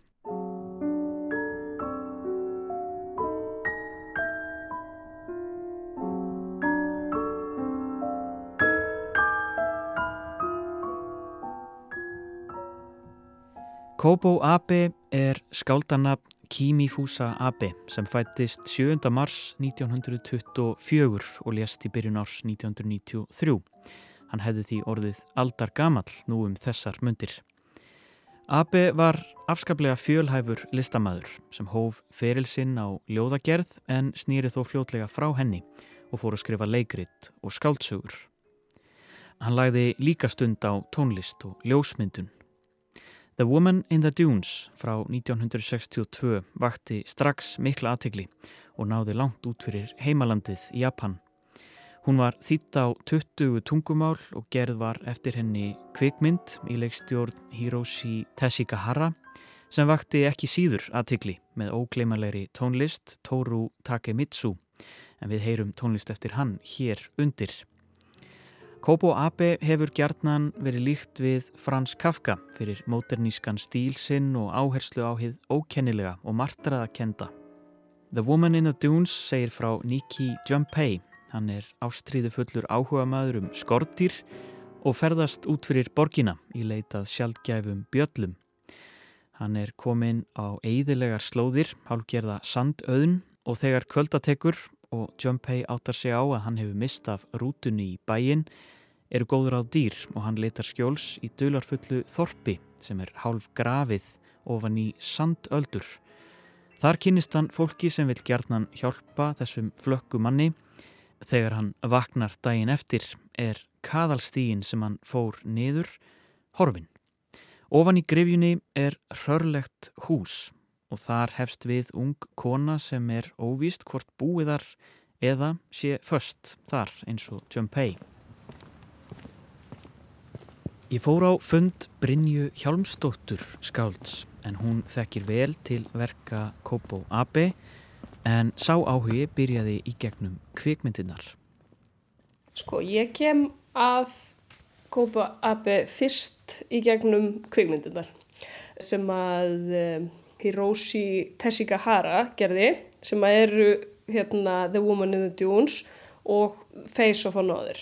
Kobo Abe er skáldanabn Kimi-Fusa Abe sem fættist 7. mars 1924 og lést í byrjun árs 1993. Hann hefði því orðið aldar gamall nú um þessar mundir. Abe var afskaplega fjölhæfur listamæður sem hóf ferilsinn á ljóðagerð en snýri þó fljótlega frá henni og fór að skrifa leikrit og skáltsugur. Hann lagði líka stund á tónlist og ljósmyndun The Woman in the Dunes frá 1962 vakti strax mikla aðtegli og náði langt út fyrir heimalandið í Japan. Hún var þýtt á 20 tungumál og gerð var eftir henni kvikmynd í leikstjórn Hiroshi Teshigahara sem vakti ekki síður aðtegli með ógleimalegri tónlist Toru Takemitsu en við heyrum tónlist eftir hann hér undir. Kobo Abe hefur gjarnan verið líkt við Frans Kafka fyrir móternískan stíl sinn og áherslu á hið ókennilega og martraða kenda. The Woman in the Dunes segir frá Nikki Jumpei. Hann er ástríðu fullur áhuga maður um skortýr og ferðast út fyrir borgina í leitað sjálfgæfum bjöllum. Hann er komin á eidilegar slóðir, hálfgerða sandauðn og þegar kvöldatekur og Jumpei áttar sig á að hann hefur mistað rútunni í bæin eru góður á dýr og hann letar skjóls í dularfullu þorpi sem er hálf grafið ofan í sandöldur. Þar kynist hann fólki sem vil gjarnan hjálpa þessum flökku manni. Þegar hann vaknar daginn eftir er kaðalstígin sem hann fór niður horfin. Ofan í grifjunni er rörlegt hús og þar hefst við ung kona sem er óvíst hvort búiðar eða sé först þar eins og Jumpei. Ég fór á fund Brynju Hjálmstóttur skálds en hún þekkir vel til verka Kobo Abe en sá áhugi byrjaði í gegnum kvikmyndinar. Sko ég kem að Kobo Abe fyrst í gegnum kvikmyndinar sem að um, Hiroshi Teshigahara gerði sem að eru hérna, The Woman in the Dunes og Face of Another.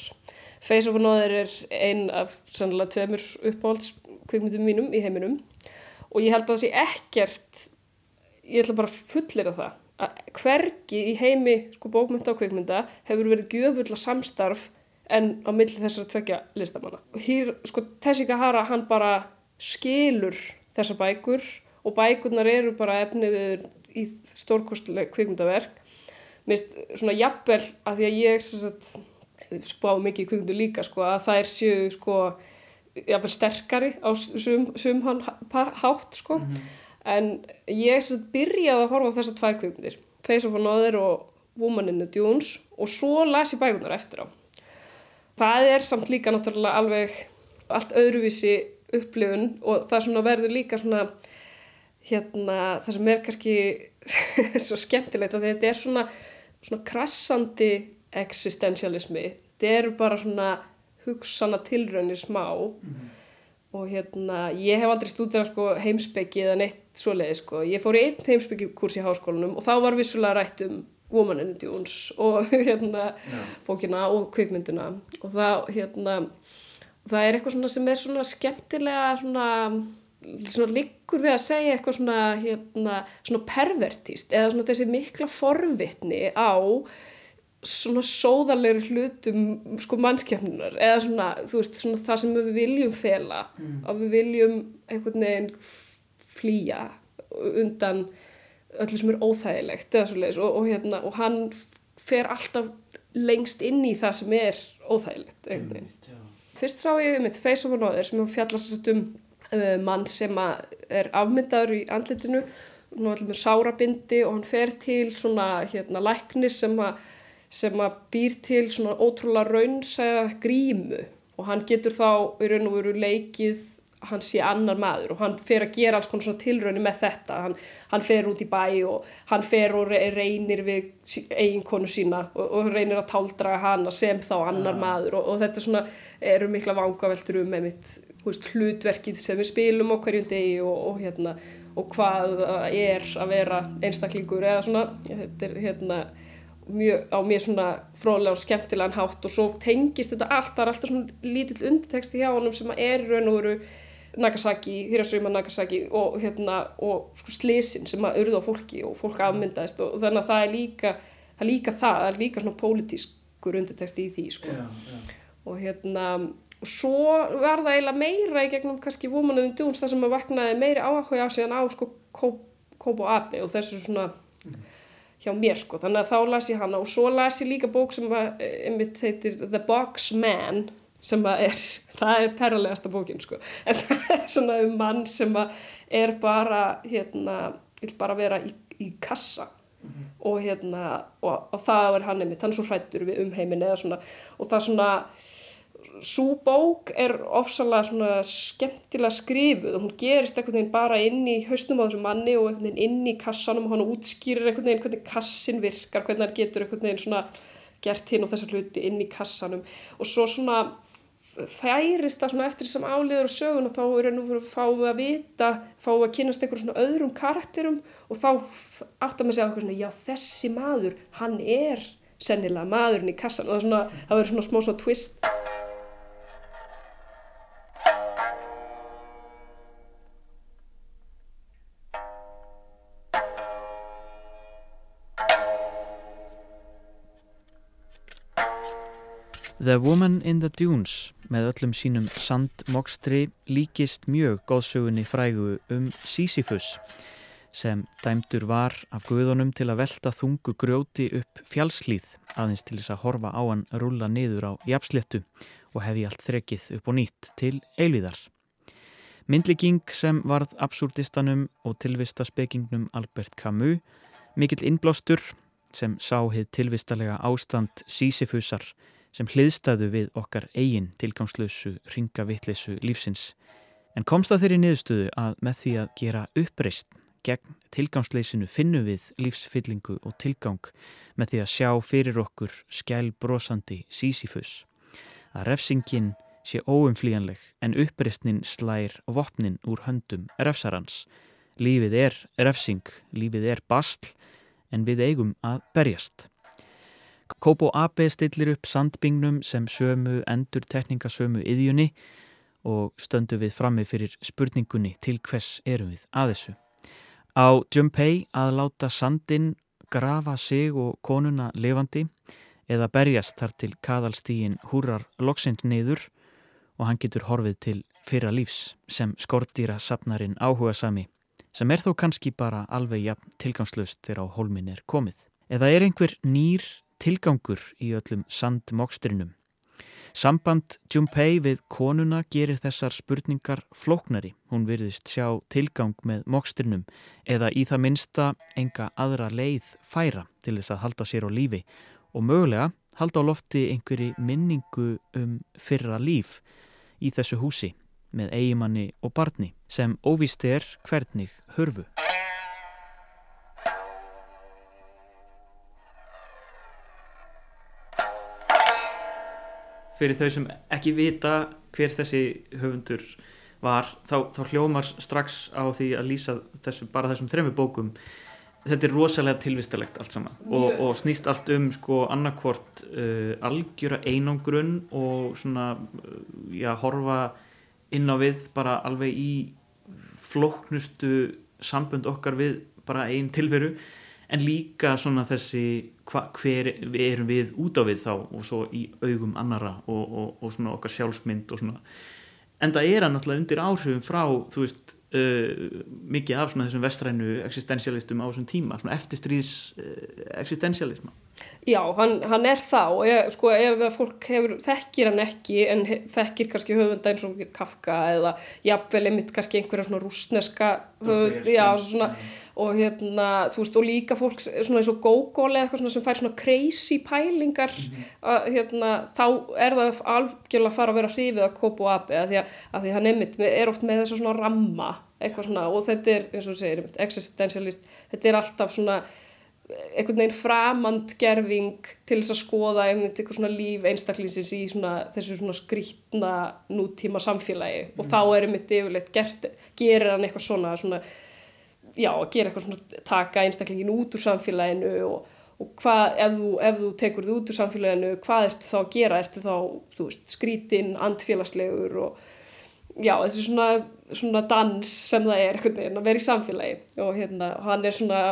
Face of Another er ein af sannlega tveimur uppáhaldskvikmyndum mínum í heiminum og ég held að það sé ekkert, ég ætla bara að fullera það, að hvergi í heimi sko bókmynda og kvikmynda hefur verið gjöfulla samstarf en á milli þessara tvekja listamanna. Hér, sko, Tessika Hara, hann bara skilur þessa bækur og bækurnar eru bara efnið í stórkostuleg kvikmyndaverk. Mér finnst svona jafnvel að því að ég sagt, spá mikið í kvikmyndu líka sko að þær séu sko jafnvel sterkari á sum, sum hann hátt sko mm -hmm. en ég byrjaði að horfa á þessar tvær kvikmyndir Face of Another og Woman in the Dunes og svo las ég bækurnar eftir á það er samt líka náttúrulega alveg allt öðruvísi upplifun og það verður líka svona hérna það sem er kannski svo skemmtilegt að þetta er svona svona krassandi existentialismi þetta eru bara svona hugsana tilraunir smá mm -hmm. og hérna ég hef aldrei stúdira sko, heimsbyggi eða neitt svoleiði sko. ég fór í einn heimsbyggi kurs í háskólanum og þá var vissulega rætt um Woman in Dunes og hérna yeah. bókina og kvikmyndina og það hérna það er eitthvað svona sem er svona skemmtilega svona, svona líkur við að segja eitthvað svona hérna svona pervertist eða svona þessi mikla forvitni á svona sóðarlegur hlutum sko mannskjöfnunar eða svona, þú veist, svona það sem við viljum fela. Mm. og við viljum einhvern veginn flýja undan öllu sem er óþægilegt eða svo leiðis og, og hérna, og hann fer alltaf lengst inn í það sem er óþægilegt. Mm, Fyrst sá ég eitt Face of Another sem fjallast um uh, mann sem er afmyndaður í andlitinu, nú allir með sárabindi og hann fer til svona hérna læknis sem að sem að býr til svona ótrúlega raunsæða grímu og hann getur þá í raun og veru leikið hann sé annar maður og hann fer að gera alls konar svona tilraunir með þetta hann, hann fer út í bæ og hann fer og reynir við eiginkonu sína og, og reynir að táldraga hana sem þá annar ja. maður og, og þetta svona eru mikla vangaveltur um einmitt veist, hlutverkið sem við spilum á hverjum degi og, og hérna og hvað er að vera einstaklingur eða svona þetta er hérna mjög, á mjög svona fróðlega og skemmtilegan hátt og svo tengist þetta allt, það er alltaf svona lítill undirteksti hjá honum sem er raun og veru Nagasaki, Hiroshima Nagasaki og, hérna, og sko slisin sem að urða á fólki og fólk afmyndaðist og, og þannig að það er líka það er líka það, það er líka svona pólitískur undirteksti í því sko já, já. og hérna og svo var það eiginlega meira í gegnum kannski Woman in Dunes þar sem að vaknaði meiri áhuga á en á sko Kobo Abe og þessu svona mm hjá mér sko, þannig að þá las ég hana og svo las ég líka bók sem að, einmitt heitir The Box Man sem að er, það er perralegasta bókin sko, en það er svona um mann sem að er bara hérna, vil bara vera í, í kassa. Mm -hmm. og hérna og, og það er hann einmitt, hann svo hrættur við umheimin eða svona, og það svona svo bók er ofsalega skemmtilega skrifuð og hún gerist einhvern veginn bara inn í hausnum á þessu manni og einhvern veginn inn í kassanum og hann útskýrir einhvern veginn hvernig kassin virkar, hvernig hann getur einhvern veginn svona gert hinn og þessar hluti inn í kassanum. Og svo svona færist það svona eftir þessam áliður og sögun og þá er hann að fáum að vita, fáum að kynast einhverjum svona öðrum karakterum og þá maður að segja eitthvað svona já þessi maður, hann er sennilega maðurinn í kassan og það, svona, það verður svona smá svona twist in the Dunes með öllum sínum sandmokstri líkist mjög góðsögunni frægu um Sísifus sem dæmdur var af guðunum til að velta þungu grjóti upp fjálslíð aðeins til þess að horfa á hann rulla niður á jafnsléttu og hefi allt þrekið upp og nýtt til eilvíðar. Myndlegging sem varð absurdistanum og tilvistaspekingnum Albert Camus, mikill innblástur sem sá hið tilvistalega ástand Sísifusar sem hliðstæðu við okkar eigin tilgangslösu ringavittleysu lífsins. En komst að þeirri niðurstöðu að með því að gera uppreist gegn tilgangsleysinu finnu við lífsfyllingu og tilgang með því að sjá fyrir okkur skælbrósandi sísifus að refsingin sé óumflíjanleg en uppreistnin slær vopnin úr höndum refsarans. Lífið er refsing, lífið er bastl en við eigum að berjast Kobo AB stillir upp sandbingnum sem sömu endur tekningasömu yðjunni og stöndu við frammi fyrir spurningunni til hvers erum við að þessu. Á Jumpei að láta sandin grafa sig og konuna levandi eða berjast þar til kaðalstígin húrar loksind niður og hann getur horfið til fyrra lífs sem skordýra sapnarinn áhuga sami sem er þó kannski bara alveg jafn tilgangslust þegar á hólmin er komið. Eða er einhver nýr tilgangur í öllum sandmokstrinum Samband Junpei við konuna gerir þessar spurningar flóknari. Hún virðist sjá tilgang með mokstrinum eða í það minsta enga aðra leið færa til þess að halda sér á lífi og mögulega halda á lofti einhverji minningu um fyrra líf í þessu húsi með eigimanni og barni sem óvist er hvernig hörfu. Fyrir þau sem ekki vita hver þessi höfundur var, þá, þá hljómar strax á því að lýsa þessu, bara þessum þrejum bókum. Þetta er rosalega tilvistalegt allt saman. Og, og snýst allt um sko annarkvort uh, algjöra einangrun og svona uh, já, horfa inn á við bara alveg í flóknustu sambund okkar við bara einn tilveru en líka svona þessi hva, hver erum við út á við þá og svo í augum annara og, og, og svona okkar sjálfsmynd og svona. En það er að náttúrulega undir áhrifum frá þú veist uh, mikið af svona þessum vestrænu existentialistum á þessum tíma, svona eftirstríðs uh, existentialisma Já, hann, hann er og ég, sko ef fólk hefur, þekkir hann ekki en þekkir kannski höfunda eins og Kafka eða jafnvel einmitt kannski einhverja svona rúsneska höfund, já, svona, og hérna, þú veist, og líka fólk svona eins og Gógól eða eitthvað svona sem fær svona crazy pælingar mm -hmm. að, hérna, þá er það algjörlega að fara að vera hrifið að Abe að því að, að því hann einmitt er oft með þessa svona ramma eitthvað svona og þetta er, eins og segir, existentialist, þetta er alltaf svona einhvern veginn framand gerfing til þess að skoða einmitt eitthvað svona líf einstaklingsins í svona, þessu svona skrítna nútíma samfélagi mm. og þá er einmitt yfirleitt gert, gerir hann eitthvað svona, svona já, gerir eitthvað svona taka einstaklingin út úr samfélaginu og, og hvað, ef þú, ef þú tekur þið út úr samfélaginu, hvað ertu þá að gera, ertu þá, þú veist, skrítinn, andfélagslegur og já, þessi svona, svona dans sem það er veginn að vera í samfélagi og hérna, hann er svona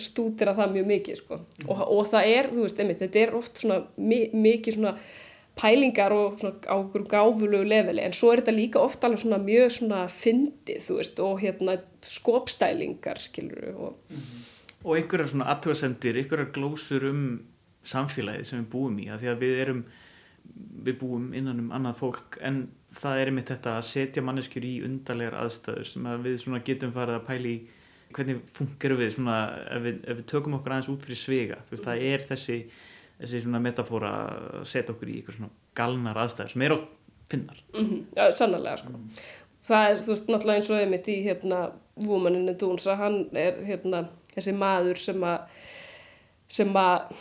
stútir að það mjög mikið sko mm. og, og það er, þú veist, einmitt, þetta er oft svona mi mikið svona pælingar og svona á einhverjum gáfulegu leveli en svo er þetta líka ofta alveg svona mjög svona fyndið, þú veist, og hérna skopstælingar, skilur og, mm -hmm. og einhverjar svona aðtöðasendir, einhverjar glósur um samfélagið sem við búum í, að því að við erum við búum innan um annað fólk en það er einmitt þetta að setja manneskjur í undarlegar aðstæður sem að við getum farið að pæli hvernig fungerum við, svona, ef við ef við tökum okkur aðeins út fyrir svega veist, það er þessi, þessi metafóra að setja okkur í eitthvað galnar aðstæður sem er oft finnar mm -hmm. Já, sannlega sko mm. það er, þú veist, náttúrulega eins og einmitt í hérna, Dunes að hann er hérna, þessi maður sem að sem að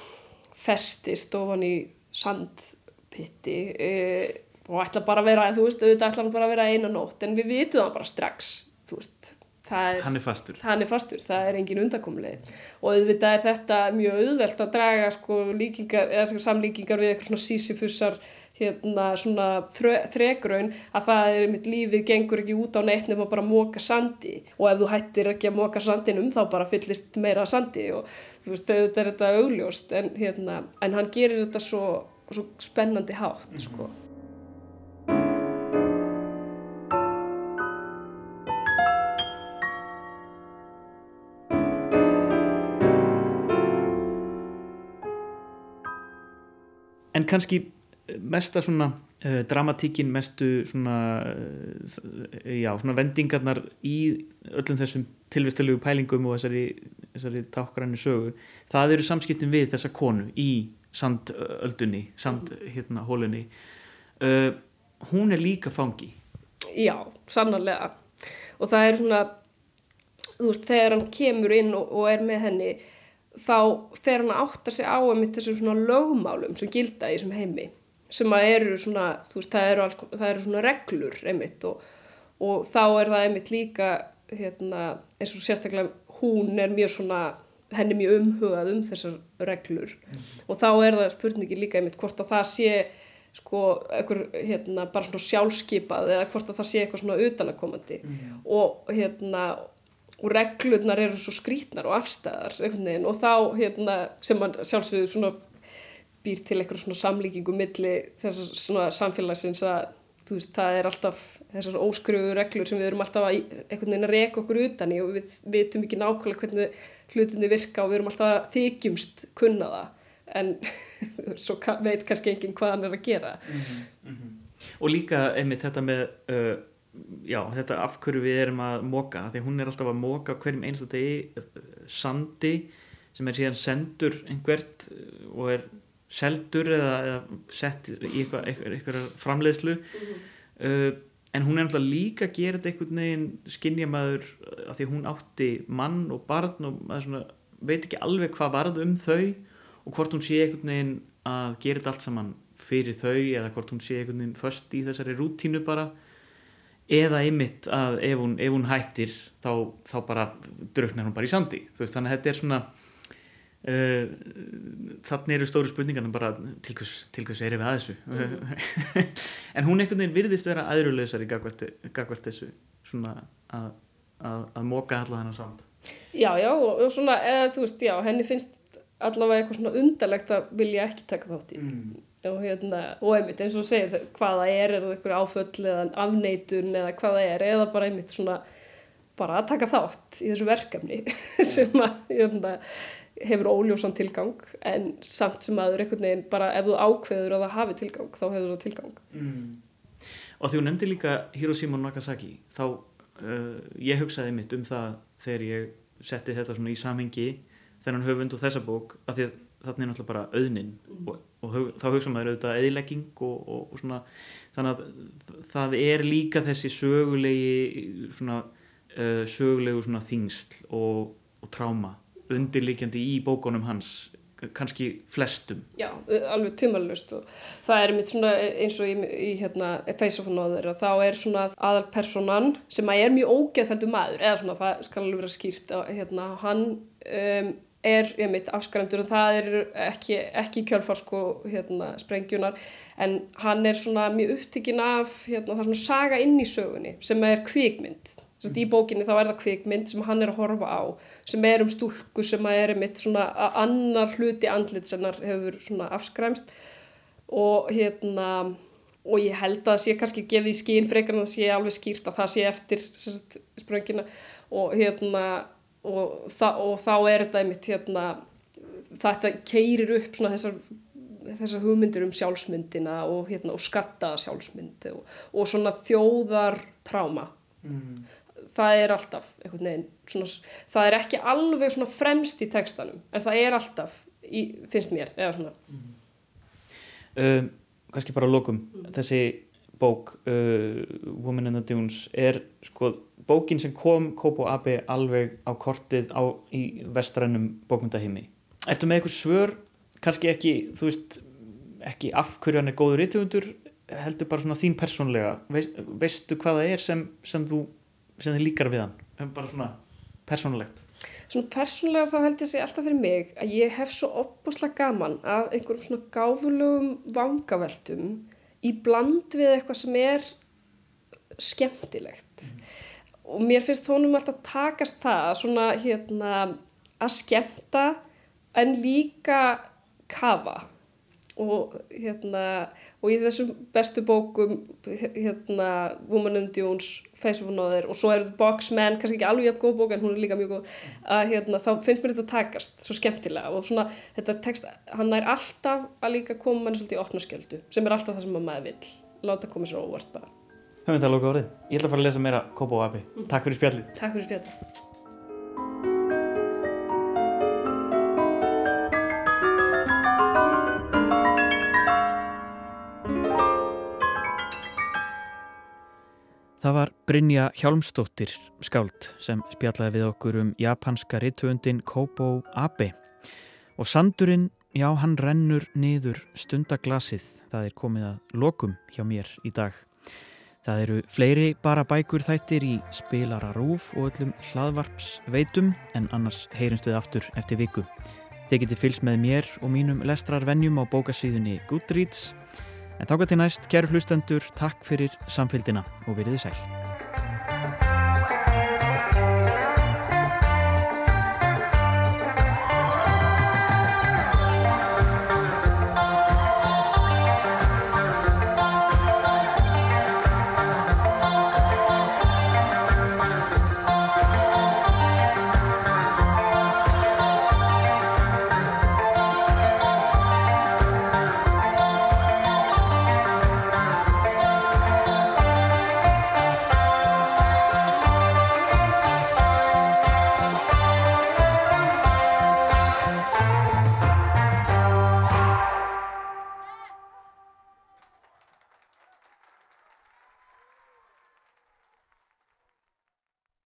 festist ofan í sandpitti eða og ætla bara að vera, þú veist, auðvitað ætla hann bara að vera einu nótt, en við vitum það bara strax, þú veist. Er, hann er fastur. Hann er fastur, það er engin undakomlega. Og auðvitað er þetta mjög auðvelt að draga sko líkingar, eða sko samlíkingar við eitthvað svona sísifussar, hérna svona þregraun að það er mitt lífið gengur ekki út á neitt nema bara móka sandi og ef þú hættir ekki að móka sandinum þá bara fyllist meira sandi og þú veist, þetta er þetta augljóst en hérna, en hann gerir þetta svo, svo spennandi hátt, mm -hmm. sko. En kannski mesta svona uh, dramatíkin, mestu svona, uh, já, svona vendingarnar í öllum þessum tilvistilegu pælingum og þessari, þessari tákgrænu sögu, það eru samskiptin við þessa konu í sandöldunni, sandhólunni uh, hún er líka fangi. Já, sannarlega. Og það er svona þú veist, þegar hann kemur inn og, og er með henni þá fer hann að átta sig á einmitt þessum svona lögmálum sem gilda í þessum heimi sem að eru svona, þú veist, það eru, alls, það eru svona reglur einmitt og, og þá er það einmitt líka hérna, eins og sérstaklega hún er mjög svona henni mjög umhugað um þessar reglur. Og þá er það spurningi líka einmitt hvort að það sé sko einhver hérna bara svona sjálfskipað eða hvort að það sé eitthvað svona utanakomandi og hérna og reglurnar eru svo skrítnar og afstæðar veginn. Og þá hérna sem mann sjálfsögðu svona býr til eitthvað svona samlíkingu milli þessar svona samfélagsins að þú veist, það er alltaf þessar óskruðu reglur sem við erum alltaf að einhvern veginn að reka okkur utan í og við vitum ekki nákvæmlega hvernig hlutinni virka og við erum alltaf að þykjumst kunna það. En svo veit kannski enginn hvað hann er að gera. Mm -hmm, mm -hmm. Og líka einmitt þetta með uh, já, þetta af hverju við erum að móka, því hún er alltaf að móka hverjum einsta degi uh, sandi sem er síðan sendur einhvert uh, og er seldur eða, eða sett í eitthvað, eitthvað, eitthvað framleiðslu mm -hmm. uh, en hún er náttúrulega líka að gera þetta einhvern veginn skinnjamaður að því hún átti mann og barn og svona, veit ekki alveg hvað varð um þau og hvort hún sé einhvern veginn að gera þetta allt saman fyrir þau eða hvort hún sé einhvern veginn först í þessari rútínu bara eða einmitt að ef hún, ef hún hættir þá, þá bara draugnar hún bara í sandi veist, þannig að þetta er svona Uh, þannig eru stóru spurningarna bara til hvers, til hvers er við að þessu mm. en hún einhvern veginn virðist vera aðrjulegsar í gagvert þessu svona að, að, að móka allavega hennar samt Já, já, og svona eða þú veist, já, henni finnst allavega eitthvað svona undarlegt að vilja ekki taka þátt í mm. Og hérna, og einmitt eins og segir hvaða er, er það eitthvað áföll eða afneitun eða hvaða er, eða bara einmitt svona bara að taka þátt í þessu verkefni sem að, hérna hefur óljósan tilgang en samt sem aður einhvern veginn bara ef þú ákveður að það hafi tilgang þá hefur það tilgang mm. og því hún nefndi líka Hiroshima Nagasaki þá uh, ég hugsaði mitt um það þegar ég setti þetta svona í samhengi þennan höfund og þessa bók að því að þarna er náttúrulega bara auðnin mm. og, og hug, þá hugsa maður auðvitað eðilegging og, og, og svona þannig að það er líka þessi sögulegi svona uh, sögulegu svona þingsl og tráma undirlíkjandi í bókunum hans kannski flestum. Já, alveg tumalust og það er mitt svona eins og í, í hérna Face of Another að þá er svona aðalpersonan sem að er mjög ógeðfældu maður eða svona það skal alveg vera skýrt að hérna hann um, er ég mitt afskræmdur og það er ekki, ekki kjölfarsko hérna sprengjunar. En hann er svona mjög upptikinn af hérna það er svona saga inn í sögunni sem er kvikmynd. Þess að í bókinni þá er það kvikmynd sem hann er að horfa á sem er um stúlku sem er mitt svona annar hluti andlit sem hann hefur svona afskræmst. Og hérna og ég held að það sé kannski gefið í skín frekar en það sé alveg skýrt að það sé eftir sagt, spröngina og hérna og, þa og þá er þetta einmitt hérna þetta keirir upp svona þessar þessar hugmyndir um sjálfsmyndina og, hérna, og skattaða sjálfsmyndi og, og svona þjóðar tráma mm. Það er alltaf veginn, svona, það er ekki alveg svona fremst í textanum en það er alltaf í, finnst mér mm. Uh, kannski bara lókum mm. þessi bók uh, Woman in the Dunes er sko bókin sem kom Kobo Abe alveg á kortið á, í vestrænum bókmyndahimi Ertu með eitthvað svör? Kannski ekki, þú veist ekki af hverju hann er góður íttöfundur heldur bara svona þín persónlega Veist, veistu hvaða er sem, sem þú sem þið líkar við hann? Bara svona persónulegt. Svona persónulega þá held ég að segja alltaf fyrir mig að ég hef svo opbúslega gaman af einhverjum svona gáfulegum vangaveltum í bland við eitthvað sem er skemmtilegt. Mm. Og mér finnst þónum alltaf takast það svona hérna að skemmta en líka kafa. Og hérna og í þessum bestu bókum hérna Woman in Dunes, Face of Another og svo er The Boxman, kannski ekki alveg jafn góð bók en hún er líka mjög góð að hérna þá finnst mér þetta takast svo skemmtilega. Og svona þetta text, hann er alltaf að líka koma manni svolítið í opnaskjöldu sem er alltaf það sem maður vil láta koma sér óvart bara Höfum það lóka árið, ég ætla að fara að lesa meira Kobo og Abi, mm. takk fyrir spjalli Takk fyrir spjalli Það var Brynja Hjálmstóttir skáld sem spjallaði við okkur um japanska rittvöndin Kobo Abe og sandurinn, já hann rennur niður stundaglasið, það er komið að lokum hjá mér í dag. Það eru fleiri bara bækur þættir í spilara rúf og öllum hlaðvarps veitum en annars heyrumst við aftur eftir viku. Þið getið fylgst með mér og mínum lestrarvenjum á bókasíðunni Goodreads. En þáka til næst, kæru hlustendur, takk fyrir samfélgina og veriði sæl.